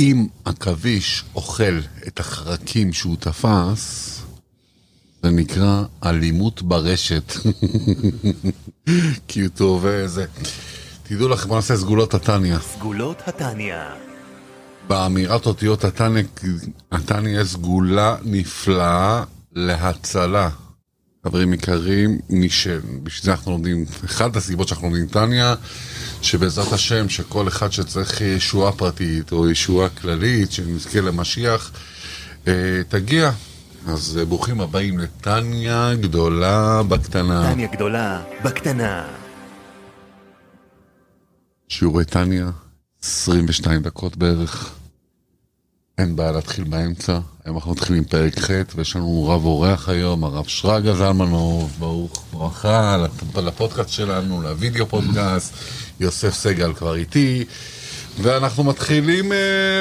אם עכביש אוכל את החרקים שהוא תפס, זה נקרא אלימות ברשת. כי הוא טוב איזה... תדעו לכם, בוא נעשה סגולות התניא. סגולות התניא. באמירת אותיות התניא, התניא יש סגולה נפלאה להצלה. חברים יקרים, נשאל, בשביל זה אנחנו לומדים, אחת הסיבות שאנחנו לומדים תניא, שבעזרת השם, שכל אחד שצריך ישועה פרטית או ישועה כללית, שנזכה למשיח, אה, תגיע. אז אה, ברוכים הבאים לתניא גדולה בקטנה. תניא גדולה בקטנה. שיעורי תניא, 22 דקות בערך. אין בעיה להתחיל באמצע. היום אנחנו מתחילים פרק ח' ויש לנו רב אורח היום, הרב שרגא זלמנוב, ברוך ברכה לפ- לפודקאסט שלנו, לוידאו פודקאסט, יוסף סגל כבר איתי. ואנחנו מתחילים אה,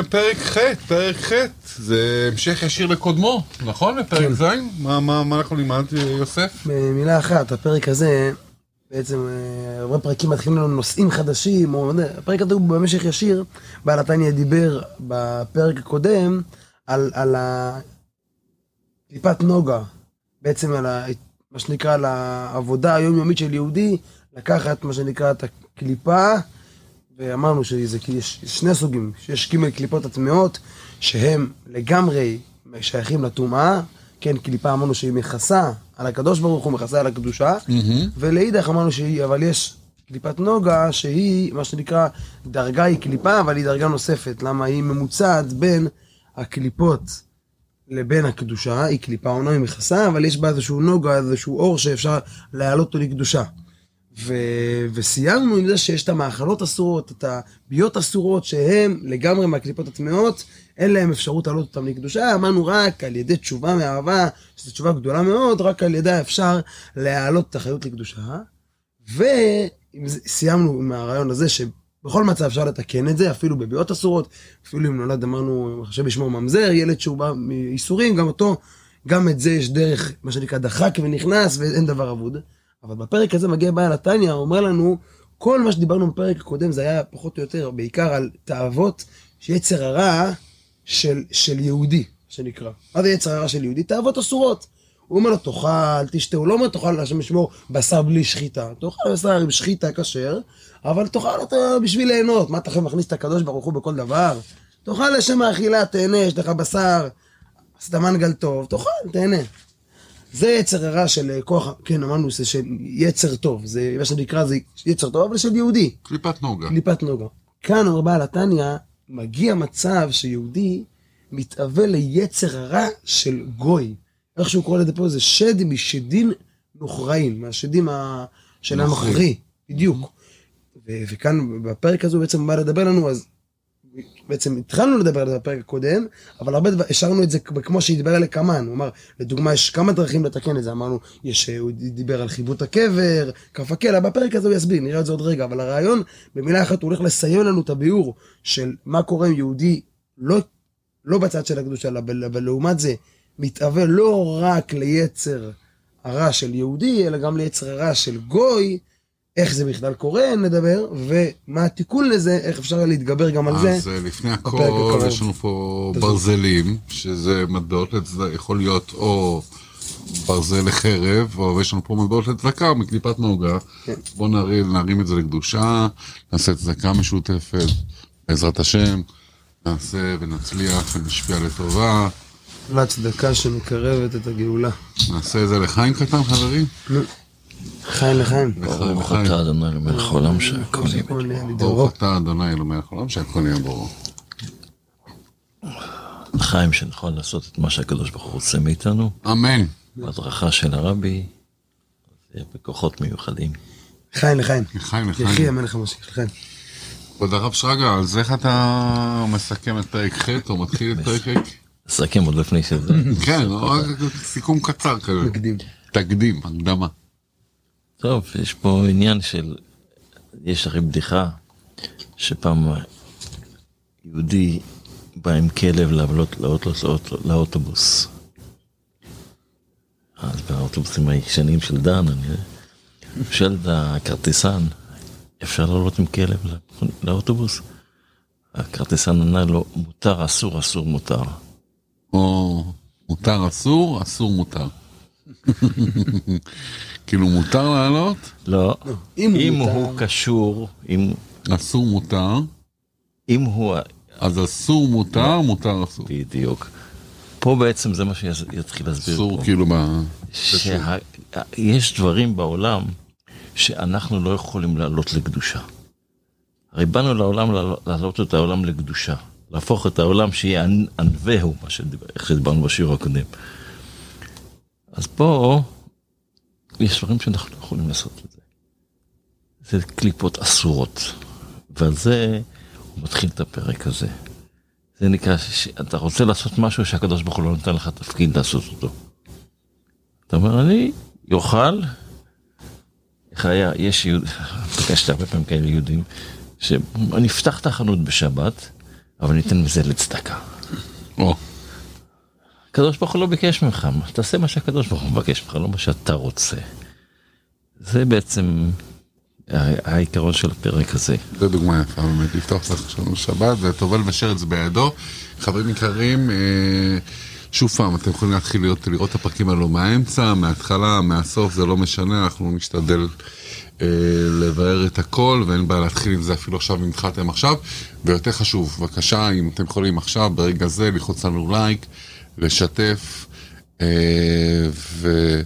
פרק ח', פרק ח', זה המשך ישיר לקודמו, נכון? לפרק ז'? מה, מה, מה אנחנו לימד, אה, יוסף? במילה אחת, הפרק הזה, בעצם אה, הרבה פרקים מתחילים לנו נושאים חדשים, או הפרק הזה הוא במשך ישיר, בעל התניא דיבר בפרק הקודם על, על קליפת נוגה, בעצם על ה, מה שנקרא, על העבודה היומיומית של יהודי, לקחת מה שנקרא את הקליפה, ואמרנו שזה כי יש שני סוגים, שיש ג' קליפות הטמעות, שהם לגמרי שייכים לטומאה, כן, קליפה אמרנו שהיא מכסה על הקדוש ברוך הוא, מכסה על הקדושה, ולאידך אמרנו שהיא, אבל יש קליפת נוגה שהיא, מה שנקרא, דרגה היא קליפה, אבל היא דרגה נוספת, למה? היא ממוצעת בין הקליפות לבין הקדושה, היא קליפה עונה, היא מכסה, אבל יש בה איזשהו נוגה, איזשהו אור שאפשר להעלות אותו לקדושה. ו... וסיימנו עם זה שיש את המאכלות אסורות, את הביאות אסורות, שהן לגמרי מהקליפות הטמעות, אין להם אפשרות להעלות אותם לקדושה, אמרנו רק על ידי תשובה מאהבה, שזו תשובה גדולה מאוד, רק על ידה אפשר להעלות את החיות לקדושה. וסיימנו עם הרעיון הזה שבכל מצב אפשר לתקן את זה, אפילו בביאות אסורות, אפילו אם נולד, אמרנו, חשב בשמו ממזר, ילד שהוא בא מייסורים, גם אותו, גם את זה יש דרך, מה שנקרא, דחק ונכנס, ואין דבר אבוד. אבל בפרק הזה מגיע בעל התניא, אומר לנו, כל מה שדיברנו בפרק הקודם זה היה פחות או יותר, בעיקר על תאוות שיצר הרע של, של יהודי, שנקרא. מה זה יצר הרע של יהודי? תאוות אסורות. הוא אומר לו, תאכל, תשתה, הוא לא אומר, תאכל, השם ישמור, בשר בלי שחיטה. תאכל בשר עם שחיטה כשר, אבל תאכל אותו בשביל ליהנות. מה אתה עכשיו מכניס את הקדוש ברוך הוא בכל דבר? תאכל לשם האכילה, תהנה, יש לך בשר, עשית מנגל טוב, תאכל, תהנה. זה יצר הרע של אה, כוח, כן, אמרנו, זה של יצר טוב, זה מה שנקרא, זה יצר טוב, אבל של יהודי, קליפת נוגה. קליפת נוגה. כאן אומר בעל התניא, מגיע מצב שיהודי מתאווה ליצר הרע של גוי. איך שהוא קורא לזה פה, זה שד משדים נוכרעים, מהשדים ה... של. הנוכרי, בדיוק. וכאן בפרק הזה הוא בעצם בא לדבר לנו, אז בעצם התחלנו לדבר על זה בפרק הקודם, אבל הרבה דבר, השארנו את זה כמו שדיבר על קמן, הוא אמר, לדוגמה, יש כמה דרכים לתקן את זה, אמרנו, יש, הוא דיבר על חיבוט הקבר, כף הקלע, בפרק הזה הוא יסביר, נראה את זה עוד רגע, אבל הרעיון, במילה אחת, הוא הולך לסיים לנו את הביאור של מה קורה אם יהודי לא, לא בצד של הקדושה, אבל לעומת זה, מתאווה לא רק ליצר הרע של יהודי, אלא גם ליצר הרע של גוי, איך זה בכלל קורה, נדבר, ומה התיקון לזה, איך אפשר להתגבר גם על זה. אז אה, לפני הכל. יש לנו פה. ברזלים, שזה מטבעות לצדקה, יכול להיות או ברזל לחרב, או יש לנו פה מטבעות לצדקה מקליפת נוגה. כן. בואו נרים, נרים את זה לקדושה, נעשה צדקה משותפת, בעזרת השם, נעשה ונצליח ונשפיע לטובה. לצדקה שמקרבת את הגאולה. נעשה את זה לחיים קטן, חברים. חיים לחיים. ברוך. אתה אדוני למלך העולם שהכל יהיה נהיה ברוך. אתה, אדוני אלוהי העולם, שהכל יהיה ברור. חיים שנוכל לעשות את מה שהקדוש ברוך הוא רוצה מאיתנו, אמן. בהדרכה של הרבי, בכוחות מיוחדים. חיים לחיים. לחיים, יחי. המלך המשיח לחיים. כבוד הרב שרגא, אז איך אתה מסכם את פרק ח' או מתחיל את פרק ח'? נסכם עוד לפני שזה. כן, סיכום קצר כזה. מקדים. תקדים, הקדמה. טוב, יש פה עניין של, יש הרי בדיחה, שפעם יהודי בא עם כלב לעלות לאוטו- לאוטובוס. אז באוטובוסים הישנים של דן, אני שואל את הכרטיסן, אפשר לעלות עם כלב לא- לאוטובוס? הכרטיסן ענה לו, מותר, אסור, אסור, מותר. או מותר אסור, אסור מותר. כאילו מותר לעלות, לא, אם אם מותר. הוא קשור, אם אסור מותר, אם הוא... אז אסור מותר, מותר אסור. בדיוק. פה בעצם זה מה שיתחיל להסביר אסור פה. כאילו ב... שיש דברים בעולם שאנחנו לא יכולים לעלות לקדושה. הרי באנו לעולם לעלות- להעלות את העולם לקדושה. להפוך את העולם שיהיה ענ- ענווהו, מה שדיברנו בשיעור הקודם. אז פה יש דברים שאנחנו לא יכולים לעשות את זה. זה קליפות אסורות. ועל זה הוא מתחיל את הפרק הזה. זה נקרא שאתה רוצה לעשות משהו שהקדוש ברוך הוא לא נותן לך תפקיד לעשות אותו. אתה אומר, אני יאכל, איך היה, יש יהוד, פגשתי הרבה פעמים כאלה יהודים, שאני אפתח את החנות בשבת, אבל ניתן מזה לצדקה. הקדוש ברוך הוא לא ביקש ממך, תעשה מה שהקדוש ברוך הוא מבקש ממך, לא מה שאתה רוצה. זה בעצם העיקרון של הפרק הזה. זו דוגמה יפה באמת, לפתוח את שלנו שבת וטובל ושרץ בידו. חברים יקרים, אה, שוב פעם, אתם יכולים להתחיל לראות, לראות את הפרקים האלו מהאמצע, מההתחלה, מהסוף, זה לא משנה, אנחנו נשתדל אה, לבאר את הכל, ואין בעיה להתחיל עם זה אפילו עכשיו אם התחלתם עכשיו. ויותר חשוב, בבקשה, אם אתם יכולים עכשיו, ברגע זה, ללחוץ לנו לייק, לשתף, אה, ו...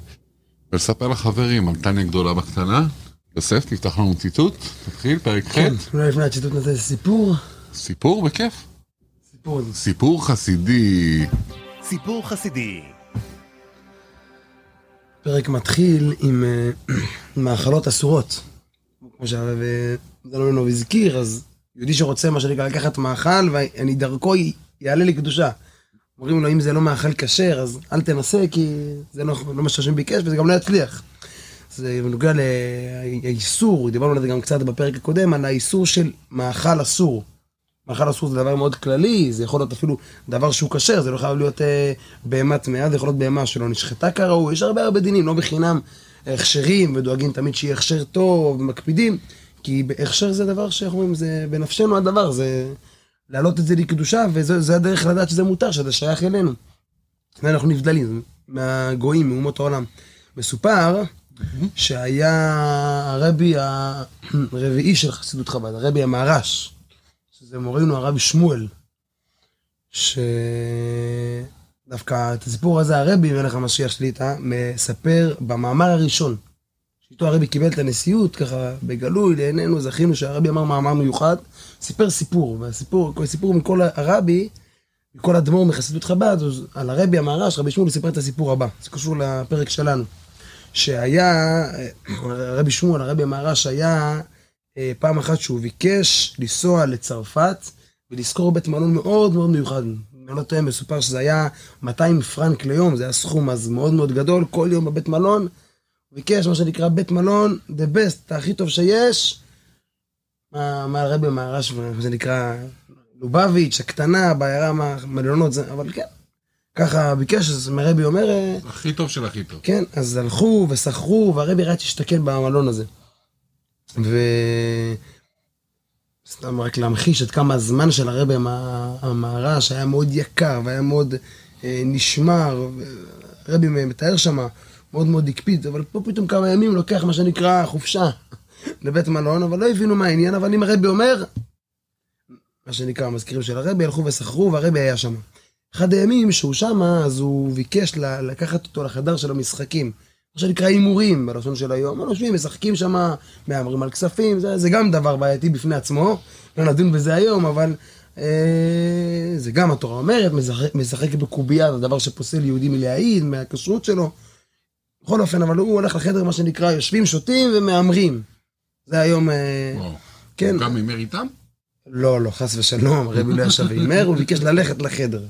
ולספר לחברים על טניה גדולה בקטנה. יוסף, תפתח לנו ציטוט, תתחיל, פרק ח', כן, אולי לפני הציטוט איזה סיפור. סיפור בכיף. סיפור. סיפור חסידי. סיפור חסידי. הפרק מתחיל עם אה, מאכלות אסורות. כמו שהרב אה, זלמנוב הזכיר, אז יהודי שרוצה מה שנקרא לקחת מאכל, ואני דרכו יעלה לקדושה. אומרים לו, אם זה לא מאכל כשר, אז אל תנסה, כי זה לא, לא מה שהשם ביקש, וזה גם לא יצליח. זה בנוגע לאיסור, דיברנו על זה גם קצת בפרק הקודם, על האיסור של מאכל אסור. מאכל אסור זה דבר מאוד כללי, זה יכול להיות אפילו דבר שהוא כשר, זה לא חייב להיות אה, בהמה טמאה, זה יכול להיות בהמה שלא נשחטה כראוי, יש הרבה הרבה דינים, לא בחינם הכשרים, ודואגים תמיד שיהיה הכשר טוב, ומקפידים, כי הכשר זה דבר שאיך אומרים, זה בנפשנו הדבר, זה להעלות את זה לקדושה, וזה הדרך לדעת שזה מותר, שזה שייך אלינו. ואנחנו נבדלים מהגויים, מאומות העולם. מסופר שהיה הרבי הרביעי של חסידות חב"ד, הרבי המהר"ש, שזה מורנו הרבי שמואל, שדווקא את הסיפור הזה הרבי, מלך המשיח שליטה, מספר במאמר הראשון. שאיתו הרבי קיבל את הנשיאות, ככה בגלוי, לעינינו זכינו שהרבי אמר מאמר מיוחד, סיפר סיפור, והסיפור, סיפור מכל הרבי, מכל אדמו"ר מחסידות חב"ד, על הרבי המהר"ש, רבי שמואל סיפר את הסיפור הבא, זה קשור לפרק שלנו. שהיה, הרבי שמואל, הרבי המהר"ש היה אה, פעם אחת שהוא ביקש לנסוע לצרפת ולשכור בית מלון מאוד מאוד מיוחד. אני לא טועה, מסופר שזה היה 200 פרנק ליום, זה היה סכום אז מאוד מאוד גדול, כל יום בבית מלון. ביקש מה שנקרא בית מלון, the best, הכי טוב שיש. מה, מה הרבי המהר"ש, מה זה נקרא לובביץ', הקטנה, בעיירה מהמלונות, זה- אבל כן. ככה ביקש, אז הרבי אומר, הכי טוב של הכי טוב. כן, אז הלכו ושכרו, והרבי רץ להשתכן במלון הזה. ו... סתם רק להמחיש עד כמה הזמן של הרבי המ- המהר"ש היה מאוד יקר והיה מאוד אה, נשמר. הרבי מתאר שמה, מאוד מאוד הקפיד, אבל פה פתאום כמה ימים לוקח מה שנקרא חופשה לבית מלון, אבל לא הבינו מה העניין, אבל אם הרבי אומר, מה שנקרא המזכירים של הרבי, הלכו ושכרו והרבי היה שם. אחד הימים שהוא שמה, אז הוא ביקש לקחת אותו לחדר של המשחקים. מה שנקרא הימורים, בלשון של היום. הם יושבים, משחקים שם, מהמרים על כספים, זה, זה גם דבר בעייתי בפני עצמו. לא נדון בזה היום, אבל אה, זה גם התורה אומרת, משחק, משחק בקובייה, זה דבר שפוסל יהודי מלהעיד, מהכשרות שלו. בכל אופן, אבל הוא הולך לחדר, מה שנקרא, יושבים, שותים ומהמרים. זה היום, אה, וואו. כן. הוא גם הימר איתם? לא, לא, חס ושלום, הרבי לא ישב והימר, הוא ביקש ללכת לחדר.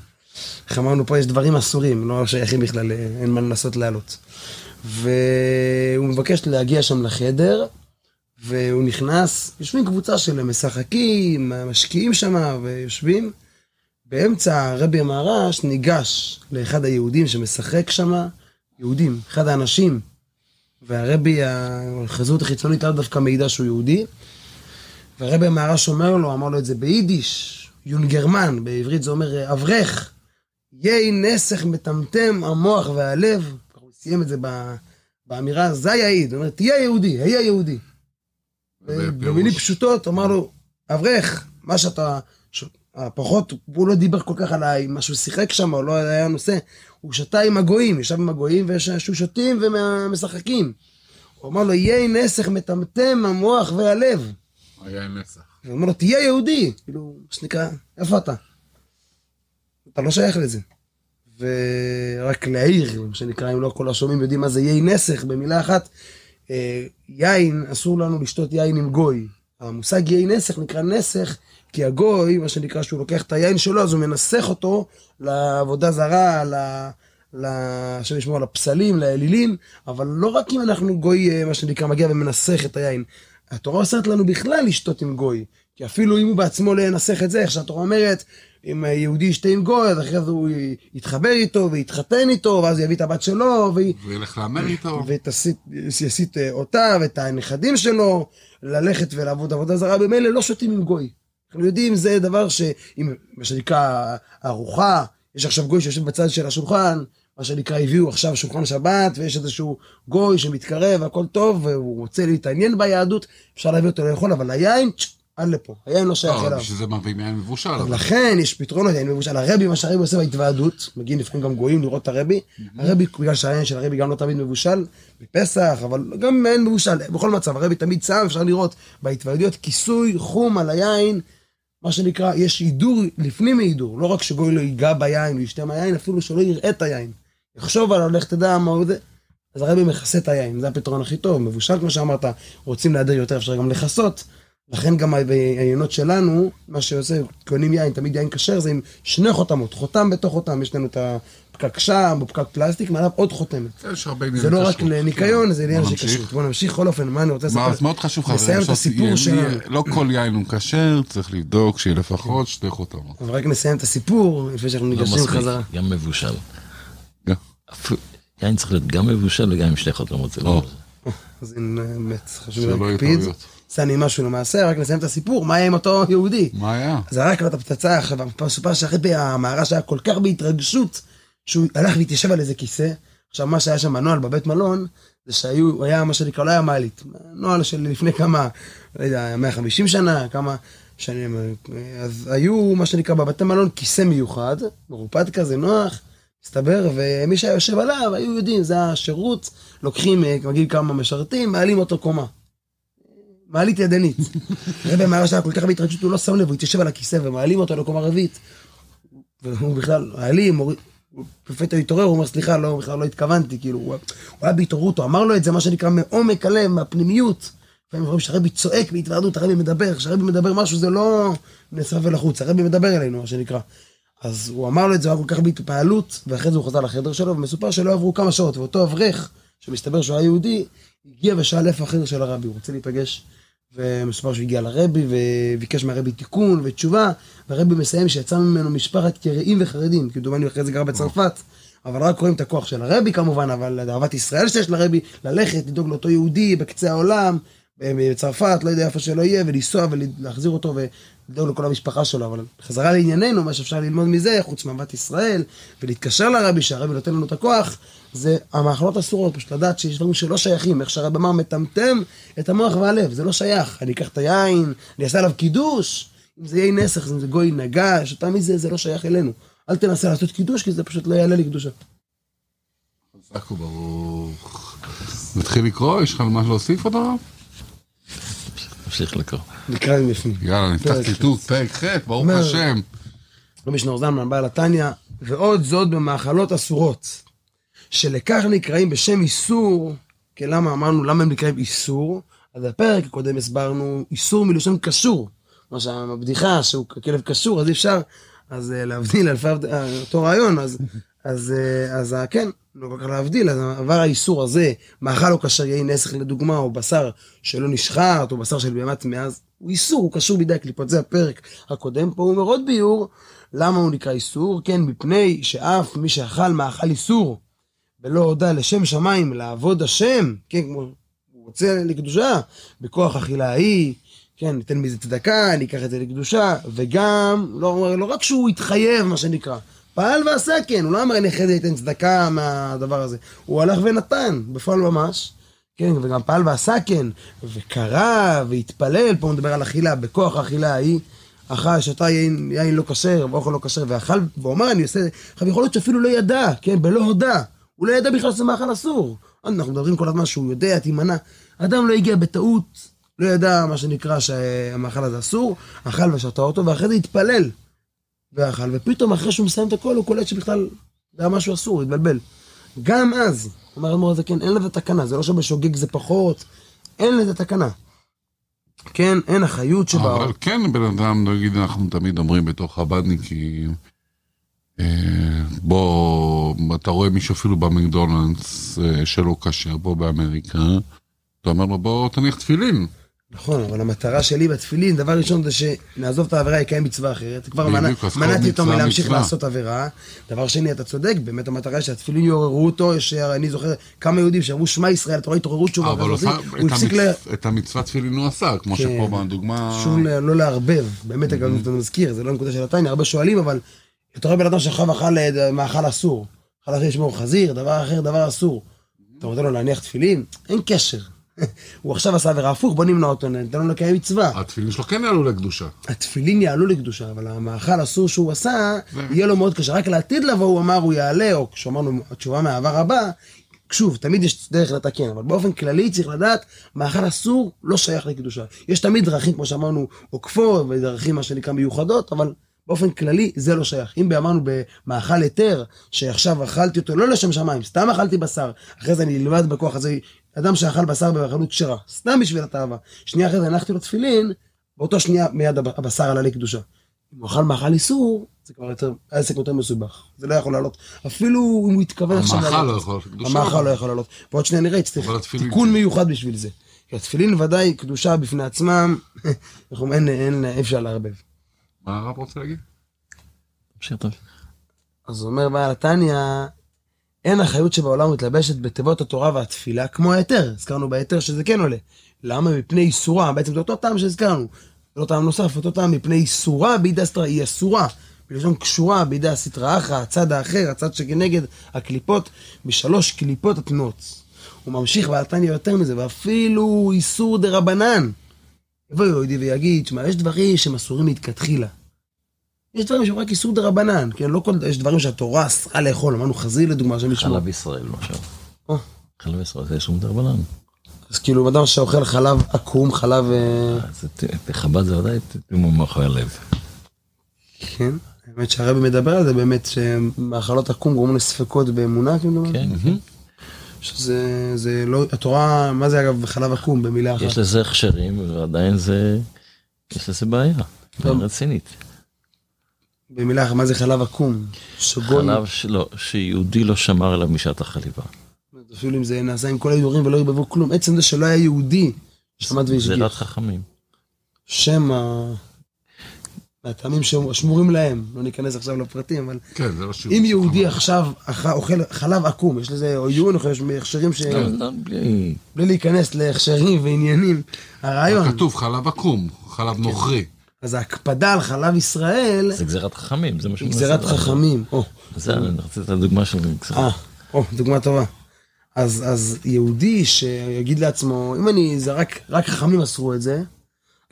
איך אמרנו, פה יש דברים אסורים, לא שייכים בכלל, אה, אין מה לנסות לעלות. והוא מבקש להגיע שם לחדר, והוא נכנס, יושבים קבוצה של משחקים, משקיעים שם, ויושבים. באמצע הרבי המהר"ש ניגש לאחד היהודים שמשחק שם, יהודים, אחד האנשים, והרבי, החזות החיצונית לאו דווקא מעידה שהוא יהודי, והרבי המהר"ש אומר לו, אמר לו את זה ביידיש, יונגרמן, בעברית זה אומר אברך, יהי נסך מטמטם המוח והלב, הוא סיים את זה באמירה, זה יעיד, הוא אומר, תהיה יהודי, היה יהודי. במילים פשוטות, אמר לו, אברך, מה שאתה, הפחות, הוא לא דיבר כל כך על מה שהוא שיחק שם, או לא היה נושא, הוא שתה עם הגויים, ישב עם הגויים, ושהיו שותים ומשחקים. הוא אמר לו, יהי נסך מטמטם המוח והלב. היה נסח. הוא אומר לו, תהיה יהודי. כאילו, מה שנקרא, איפה אתה? אתה לא שייך לזה. ורק להעיר, מה שנקרא, אם לא כל השומעים יודעים מה זה יהי נסך, במילה אחת, אה, יין, אסור לנו לשתות יין עם גוי. המושג יהי נסך נקרא נסך, כי הגוי, מה שנקרא, שהוא לוקח את היין שלו, אז הוא מנסח אותו לעבודה זרה, ל... ל... השם ישמור, לפסלים, לאלילים, אבל לא רק אם אנחנו גוי, אה, מה שנקרא, מגיע ומנסח את היין. התורה אוסרת לנו בכלל לשתות עם גוי. כי אפילו אם הוא בעצמו לא ינסח את זה, איך שהתורה אומרת, אם יהודי ישתה עם גוי, אז אחרי זה הוא יתחבר איתו ויתחתן איתו, ואז יביא את הבת שלו, והיא... וילך להמר איתו. ויסית אותה ואת הנכדים שלו ללכת ולעבוד עבודה זרה, במילא לא שותים עם גוי. אנחנו יודעים, זה דבר שאם, מה שנקרא, ארוחה, יש עכשיו גוי שיושב בצד של השולחן, מה שנקרא, הביאו עכשיו שולחן שבת, ויש איזשהו גוי שמתקרב, הכל טוב, והוא רוצה להתעניין ביהדות, אפשר להביא אותו לאכול, אבל היין, עד לפה, היין לא שייך לא, אליו. בשביל זה מביאים יין מבושל. לכן יש פתרונות, יין מבושל. הרבי, מה שהרבי עושה בהתוועדות, מגיעים לפעמים גם גויים לראות את הרבי. הרבי, בגלל שהיין של הרבי גם לא תמיד מבושל, בפסח, אבל גם אין מבושל, בכל מצב, הרבי תמיד שם, אפשר לראות בהתוועדויות כיסוי חום על היין, מה שנקרא, יש הידור לפנים מהידור, לא רק שגוי לא ייגע ביין, הוא ישתה מהיין, אפילו שלא יראה את היין. יחשוב עליו, לך תדע מה הוא זה. אז הרבי מכסה את היין, זה הפתרון הכי טוב, מבושל כמו שאמרת, רוצים להדר יותר, אפשר גם לכסות. לכן גם העיינות שלנו, מה שעושה, קונים יין, תמיד יין כשר, זה עם שני חותמות, חותם בתוך חותם, יש לנו את הפקק שם, או פקק פלסטיק, מעליו עוד חותמת. יש הרבה עניינים זה לא רק. לניקיון, זה עניין של. כשרות. בוא נמשיך, בכל אופן, מה אני רוצה לספר? אז מאוד חשוב נסיים חברים, את הסיפור שלנו. לא כל יין הוא כשר, צריך לבדוק שיהיה לפחות שתי חותמות. אבל רק נסיים את הסיפור, לפני שאנחנו לא ניגשים חזרה. גם מבושל. יין צריך להיות גם מבושל וגם עם שתי חותמות. זה לא-. אז הנה, באמת, חשוב יהיו להקפיד. עשה אני משהו למעשה, רק נסיים את הסיפור, מה היה עם אותו יהודי? מה היה? זרק לו את הפצצה, עכשיו, מסופר שאחרי המהר"ש היה כל כך בהתרגשות, שהוא הלך והתיישב על איזה כיסא. עכשיו, מה שהיה שם הנוהל בבית מלון, זה שהיו, היה מה שנקרא, לא היה מעלית. נוהל של לפני כמה, לא יודע, 150 שנה, כמה שנים. אז היו, מה שנקרא, בבתי מלון כיסא מיוחד, מרופד כזה, נוח, מסתבר, ומי שהיה יושב עליו, היו יודעים, זה השירות, לוקחים, אה, מגיעים כמה משרתים, מעלים אותו קומה. מעלית ידנית. רבי מהר"ש היה כל כך בהתרגשות, הוא לא שם לב, הוא התיישב על הכיסא ומעלים אותו לקומה רביעית. והוא בכלל, מעלים, מוריד, הוא לפתע התעורר, הוא אומר, סליחה, לא, בכלל לא התכוונתי, כאילו, הוא, הוא היה בהתעוררות, הוא אמר לו את זה, מה שנקרא, מעומק הלב, מהפנימיות. לפעמים רואים שהרבי צועק בהתוועדות, הרבי מדבר, כשהרבי מדבר משהו זה לא נאסף אל החוץ, הרבי מדבר אלינו, מה שנקרא. אז הוא אמר לו את זה, הוא היה כל כך בהתפעלות, ואחרי זה הוא חזר לחדר שלו, ומסופר שלא עברו כמה שעות, ואותו אברך, שמסתבר שהוא היה יהודי, הגיע ושאל איפה החדר של הרבי, הוא רוצה להיפגש, ומסופר שהוא הגיע לרבי, וביקש מהרבי תיקון ותשובה, והרבי מסיים שיצא ממנו משפחת יראים וחרדים, כי דומני אחרי זה גר בצרפת, אבל רק רואים את הכוח של הרבי כמובן, אבל אהבת ישראל שיש לרבי, ללכת, לדאוג לאותו יהודי בקצה העולם, בצרפת, לא יודע איפה שלא יהיה, ולנסוע ולהחזיר אותו ולדאוג לכל המשפחה שלו, אבל חזרה לענייננו, מה שאפשר ללמוד מזה, חוץ מאהבת ישראל, ולהתקשר לרבי, שהרבי נותן לנו את הכוח, זה המאכלות אסורות, פשוט לדעת שיש דברים שלא שייכים, איך שהרבי אמר, מטמטם את המוח והלב, זה לא שייך, אני אקח את היין, אני אעשה עליו קידוש, אם זה יהיה נסך, אם זה גוי נגש, אותה מזה, זה לא שייך אלינו. אל תנסה לעשות קידוש, כי זה פשוט לא יעלה לי קדושה. חזק וברוך. נתחיל לקרוא? יש לך מה להוסיף עוד הרב? נמשיך לקרוא. נקרא מבפנים. יאללה, נפתח פרק כיתוב, פרק ח', ברוך השם. רבי שנור זלמן, בעל התניא, ועוד זאת במאכלות אסורות, שלכך נקראים בשם איסור, כי למה אמרנו, למה הם נקראים איסור? אז בפרק הקודם הסברנו איסור מלשון קשור, מה שהבדיחה שהוא כלב קשור, אז אי אפשר, אז אה, להבדיל אה, אותו רעיון, אז, אז, אה, אז אה, כן, לא כל כך להבדיל, אז עבר האיסור הזה, מאכל או כשר יהי נסך לדוגמה, או בשר שלא נשחט, או בשר של בהמת מאז, הוא איסור, הוא קשור בידי הקליפות, זה הפרק הקודם, פה הוא אומר עוד ביור, למה הוא נקרא איסור? כן, מפני שאף מי שאכל מאכל איסור, ולא הודה לשם שמיים, לעבוד השם, כן, כמו, הוא רוצה לקדושה, בכוח אכילה ההיא, כן, ניתן מזה צדקה, אני אקח את זה לקדושה, וגם, לא, לא רק שהוא התחייב, מה שנקרא, פעל ועשה כן, הוא לא אמר אני אחרי זה אתן צדקה מהדבר הזה, הוא הלך ונתן, בפועל ממש, כן, וגם פעל ועשה כן, וקרא והתפלל, פה הוא מדבר על אכילה, בכוח האכילה ההיא, אכל, שתה יין, יין לא כשר, ואוכל לא כשר, ואכל, ואומר אני עושה, עכשיו יכול להיות שאפילו לא ידע, כן, בלא הודע, הוא לא ידע בכלל שזה מאכל אסור. אנחנו מדברים כל הזמן שהוא יודע, תימנע. אדם לא הגיע בטעות, לא ידע מה שנקרא שהמאכל הזה אסור, אכל ושתה אותו, ואחרי זה התפלל. ואכל, ופתאום אחרי שהוא מסיים את הכל, הוא קולט שבכלל זה היה משהו אסור, התבלבל. גם אז, אומר האדמו"ר הזה, כן, אין לזה תקנה, זה לא שבשוגג זה פחות, אין לזה תקנה. כן, אין אחריות שבאה. אבל כן, בן אדם, נגיד, אנחנו תמיד אומרים בתור חב"דניקים, אה, בוא, אתה רואה מישהו אפילו במקדונלדס אה, שלא כשר פה באמריקה, אתה אומר לו, בוא תניח תפילין. נכון, אבל המטרה שלי בתפילין, דבר ראשון זה שנעזוב את העבירה, יקיים מצווה אחרת. כבר מנעתי אותו מלהמשיך. לעשות עבירה. דבר שני, אתה צודק, באמת המטרה היא שהתפילין יעוררו אותו, יש, אני זוכר כמה יהודים שאמרו שמע ישראל, אתה רואה התעוררות תשובה, אבל הוא הפסיק המצ- את המצוות תפילין הוא עשה, כמו כן. שפה בדוגמה... שוב ל- לא לערבב, באמת אגב, אתה מזכיר, זה לא נקודה של התניא, הרבה שואלים, אבל אתה רואה בן אדם שעכשיו אכל אה, מאכל אסור, אכל אחרי לשמור חזיר, דבר אחר, דבר אסור. אתה רוצה לו להניח תפילין? אין קשר. הוא עכשיו עשה עבירה הפוך, בוא נמנע אותו, ניתן לו לקיים מצווה. התפילין שלו כן יעלו לקדושה. התפילין יעלו לקדושה, אבל המאכל אסור שהוא עשה, יהיה לו מאוד קשה. רק לעתיד לבוא הוא אמר הוא יעלה, או כשאמרנו התשובה מהעבר הבא, שוב, תמיד יש דרך לתקן, אבל באופן כללי צריך לדעת, מאכל אסור לא שייך לקדושה. יש תמיד דרכים, כמו שאמרנו, עוקפות, ודרכים מה שנקרא מיוחדות, אבל באופן כללי זה לא שייך. אם אמרנו במאכל היתר, שעכשיו אכלתי אותו לא לשם שמיים, סתם אכלתי בשר, אחרי זה אני אלמד בכוח הזה, אדם שאכל בשר במאכלות כשרה, סתם בשביל התאווה. שנייה אחרי זה הנחתי לו תפילין, באותו שנייה מיד הב- הבשר עלה לקדושה. אם הוא אכל מאכל איסור, זה כבר יותר, העסק יותר מסובך. זה לא יכול לעלות. אפילו אם הוא יתכוון עכשיו המאכל לעלות. לא יכול לעלות. המאכל לא יכול לעלות. ועוד שנייה נראה, צריך תיקון כן. מיוחד בשביל זה. כי התפילין ודאי קדושה בפני עצמם, אנחנו- אין, אין, אי אפשר לערבב. מה הרב רוצה להגיד? תמשיך, תמשיך. אז אומר בעל התניא, אין אחריות שבעולם מתלבשת בתיבות התורה והתפילה כמו ההיתר. הזכרנו בהיתר שזה כן עולה. למה? מפני איסורה, בעצם זה אותו טעם שהזכרנו. לא טעם נוסף, אותו טעם מפני איסורה בידי הסתרה, היא אסורה. בלשון קשורה בידי הסטרא אחרא, הצד האחר, הצד שכנגד הקליפות, בשלוש קליפות הטמאות. הוא ממשיך בעל התניא יותר מזה, ואפילו איסור דה רבנן. יבוא יהודי ויגיד, שמע, יש דברים שהם אסורים מלכתחילה. יש דברים שהם רק איסור דה רבנן, כן? לא כל... יש דברים שהתורה אסרה לאכול, אמרנו חזיר לדוגמה, שם ישמור. חלב ישראל למשל. או. חלב ישראל זה שום דרבנן. אז כאילו, אדם שאוכל חלב עקום, חלב... אה, אז ת- בחב"ד זה ודאי תתאמו מאחורי הלב. כן. האמת שהרבי מדבר על זה באמת, שמאכלות עקום גורמים לספקות באמונה, כאילו, כן, כן. שזה זה לא... התורה, מה זה אגב חלב עקום במילה אחת? יש לזה הכשרים ועדיין זה, יש לזה בעיה. בעיה רצינית. במילה אחת, מה זה חלב עקום? שגון, חלב שלא, שיהודי לא שמר עליו משעת החליבה. אפילו אם זה נעשה עם כל ההידורים ולא ירבבו כלום, עצם זה שלא היה יהודי, זה והשגיח. דת חכמים. שם ה... מהטעמים ששמורים להם, לא ניכנס עכשיו לפרטים, אבל כן, זה לא שיעור. אם יהודי עכשיו אוכל חלב עקום, יש לזה עיון, או יש הכשרים ש... לא, לא, בלי- בלי להיכנס להכשרים ועניינים, הרעיון, כתוב חלב עקום, חלב נוכרי. אז ההקפדה על חלב ישראל זה גזירת חכמים, זה מה שהוא גזירת מנסה לעשות. חכמים. או, זה, אני רציתי את הדוגמה של אה, גזירת. או, דוגמה טובה. אז, אז יהודי שיגיד לעצמו, אם אני, זה רק, רק חכמים אסרו את זה,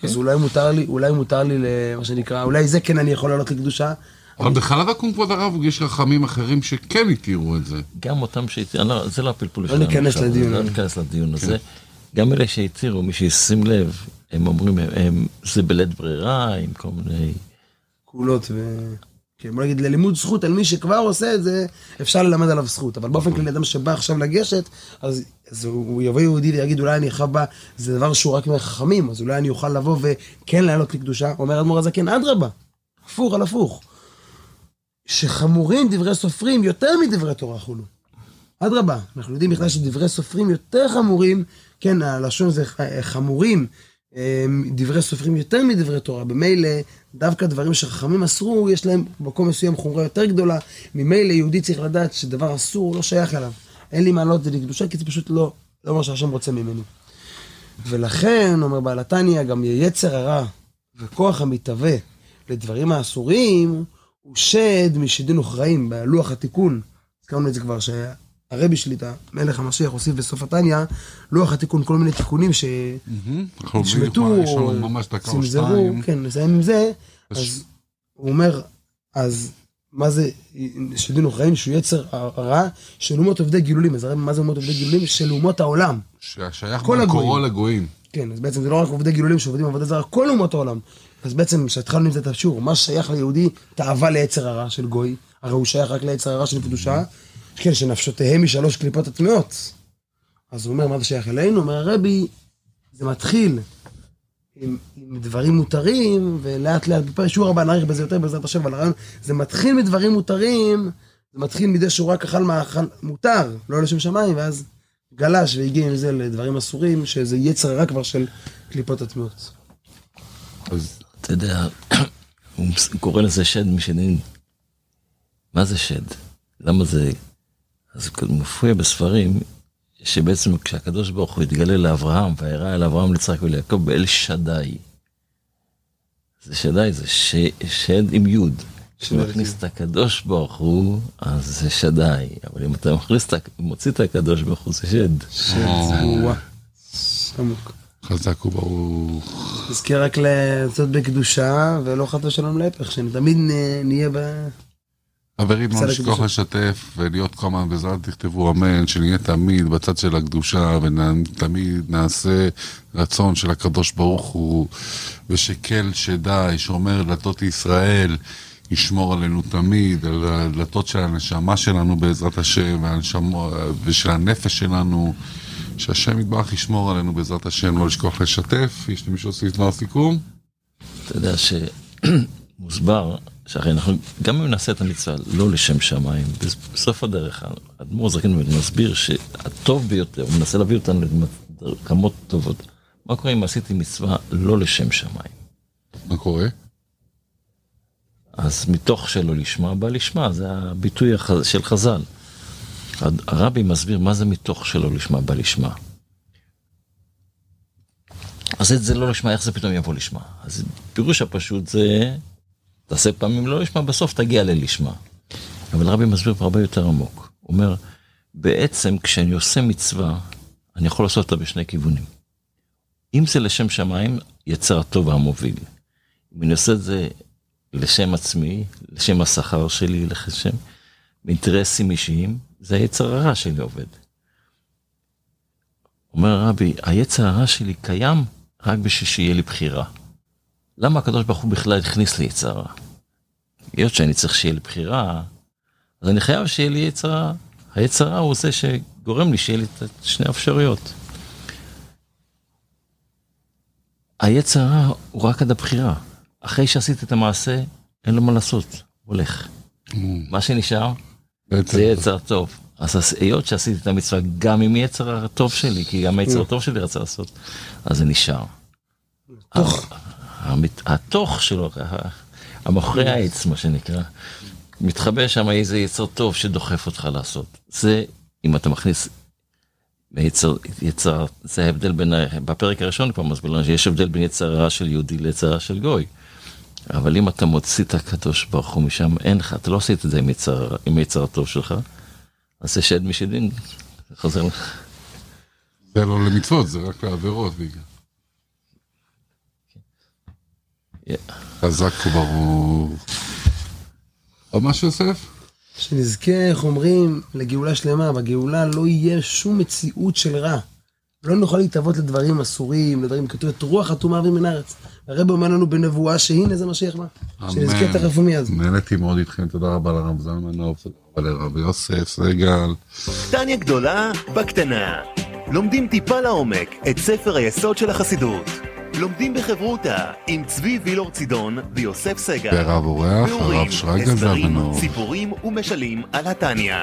אז אולי מותר לי, אולי מותר לי למה שנקרא, אולי זה כן אני יכול לעלות לקדושה. אבל בחלב עקום, כבוד הרב, יש חכמים אחרים שכן התירו את זה. גם אותם שהצהירו, לא, זה לא הפלפול לא שלנו. ניכנס עכשיו, לדיון לא. ניכנס לדיון הזה. גם אלה שהצהירו, מי שישים לב, הם אומרים, הם- הם- זה בלית ברירה, עם כל מיני... כהולות ו... כן, בוא נגיד, ללימוד זכות על מי שכבר עושה את זה, אפשר ללמד עליו זכות. אבל באופן כללי, אדם שבא עכשיו לגשת, אז, אז הוא יבוא יהודי ויגיד, אולי אני בא, זה דבר שהוא רק מהחכמים, אז אולי אני אוכל לבוא וכן לעלות לקדושה. אומר אדמו"ר הזקן, אדרבה, הפוך על הפוך. שחמורים דברי סופרים יותר מדברי תורה חולו. אדרבה, אנחנו יודעים בכלל שדברי סופרים יותר חמורים, כן, הלשון זה חמורים, דברי סופרים יותר מדברי תורה. במילא, דווקא דברים שחכמים אסרו, יש להם במקום מסוים חומרה יותר גדולה. ממילא יהודי צריך לדעת שדבר אסור לא שייך אליו. אין לי מעלות זה לקדושה, כי זה פשוט לא, לא מה שהשם רוצה ממני. ולכן, אומר בעל התניא, גם יצר הרע וכוח המתהווה לדברים האסורים, הוא שד משדים וכרעים, בלוח התיקון. הזכרנו את זה כבר, שהרבי שלי, את המלך המשיח, הוסיף בסוף התניא, לוח התיקון, כל מיני תיקונים שנשמטו, צנזרו. כן, נסיים עם זה, אז- הוא אומר, אז מה זה שדין וכרעים, שהוא יצר הרע של אומות עובדי גילולים, אז הרי מה זה אומות עובדי גילולים? של אומות העולם. ששייך כל במקורו הגויים. לגויים. כן, אז בעצם זה לא רק עובדי גילולים שעובדים עבודה זרה, כל אומות העולם. אז בעצם, כשהתחלנו עם זה את השיעור, מה שייך ליהודי, תאווה ליצר הרע של גוי, הרי הוא שייך רק ליצר הרע של קדושה, כן, שנפשותיהם משלוש קליפות הטמעות. אז הוא אומר, מה זה שייך אלינו? אומר הרבי, זה מתחיל עם, עם דברים מותרים, ולאט לאט, שיעור הבא נאריך בזה יותר בעזרת השם, אבל הרעיון, זה מתחיל מדברים מותרים, זה מתחיל מזה שהוא רק אכל מאכל מותר, לא לשם שמיים, ואז גלש והגיע עם זה לדברים אסורים, שזה יצר הרע כבר של קליפות הטמעות. אז אתה יודע, הוא קורא לזה שד משדים. מה זה שד? למה זה... אז מופיע בספרים שבעצם כשהקדוש ברוך הוא התגלה לאברהם והראה אל אברהם ליצחק וליעקב באל שדי. זה שדי, זה ש... שד עם יוד. כשמכניס את הקדוש ברוך הוא, אז זה שדי. אבל אם אתה מכניס את ה- מוציא את הקדוש ברוך הוא, זה שד. וואה. עמוק. חזק וברוך. נזכה רק לעשות בקדושה, ולא חס ושלום להפך, שתמיד נ- נהיה ב... חברים, לא קדושה. לשתף ולהיות כל הזמן בעזרת תכתבו אמן, שנהיה תמיד בצד של הקדושה ותמיד נעשה רצון של הקדוש ברוך הוא ושקל שדי, שאומר דלתות ישראל, ישמור עלינו תמיד, על הדלתות של הנשמה שלנו בעזרת השם ושל הנפש שלנו, שהשם יתברך ישמור עלינו בעזרת השם, לא לשכוח לשתף. יש למישהו להוסיף דבר סיכום? אתה יודע שמוסבר שהרי אנחנו, גם אם נעשה את המצווה לא לשם שמיים, בסוף הדרך, האדמו"ר זקן מסביר שהטוב ביותר, הוא מנסה להביא אותנו לרמות טובות. מה קורה אם עשיתי מצווה לא לשם שמיים? מה קורה? אז מתוך שלא לשמה בא לשמה, זה הביטוי של חז"ל. הרבי מסביר מה זה מתוך שלא לשמה בא לשמה. אז את זה לא לשמה, איך זה פתאום יבוא לשמה? אז פירוש הפשוט זה, תעשה פעמים לא לשמה, בסוף תגיע ללשמה. אבל רבי מסביר פה הרבה יותר עמוק. הוא אומר, בעצם כשאני עושה מצווה, אני יכול לעשות אותה בשני כיוונים. אם זה לשם שמיים, יצר הטוב המוביל. אם אני עושה את זה לשם עצמי, לשם השכר שלי, לשם אינטרסים אישיים, זה היצר הרע שלי עובד. אומר רבי, היצר הרע שלי קיים רק בשביל שיהיה לי בחירה. למה הקדוש ברוך הוא בכלל הכניס לי יצר רע? היות שאני צריך שיהיה לי בחירה, אז אני חייב שיהיה לי יצר רע. היצר רע הוא זה שגורם לי שיהיה לי את שני האפשרויות. היצר הרע הוא רק עד הבחירה. אחרי שעשיתי את המעשה, אין לו מה לעשות, הולך. מה שנשאר זה יצר טוב. אז היות שעשיתי את המצווה גם עם יצר הטוב שלי, כי גם היצר הטוב שלי רצה לעשות, אז זה נשאר. המת- התוך שלו, המוכרי העץ, מה שנקרא, מתחבא שם איזה יצר טוב שדוחף אותך לעשות. זה, אם אתה מכניס יצר, יצר, זה ההבדל בין, ה- בפרק הראשון כבר מסביר לנו שיש הבדל בין יצר רע של יהודי ליצר רע של גוי. אבל אם אתה מוציא את הקדוש ברוך הוא משם, אין לך, אתה לא עשית את זה עם יצר, עם יצר הטוב שלך, אז זה שד משדין, זה חוזר לך. זה לא למצוות, זה רק לעבירות בעיקר. חזק וברוך. עוד משהו יוסף? שנזכה, איך אומרים, לגאולה שלמה. בגאולה לא יהיה שום מציאות של רע. לא נוכל להתאבות לדברים אסורים, לדברים כתוב, את רוח אטומה מן הארץ. הרב אומר לנו בנבואה שהנה זה משיח בא. שנזכה תכף ומיד. נהניתי מאוד איתכם, תודה רבה לרב זלמנוב, תודה רבה לרב יוסף סגל. טניה גדולה בקטנה. לומדים טיפה לעומק את ספר היסוד של החסידות. לומדים בחברותה עם צבי וילור צידון ויוסף סגל. והרב אורח, הרב שרגא הסברים, זלמנוב. סיפורים ומשלים על התניא.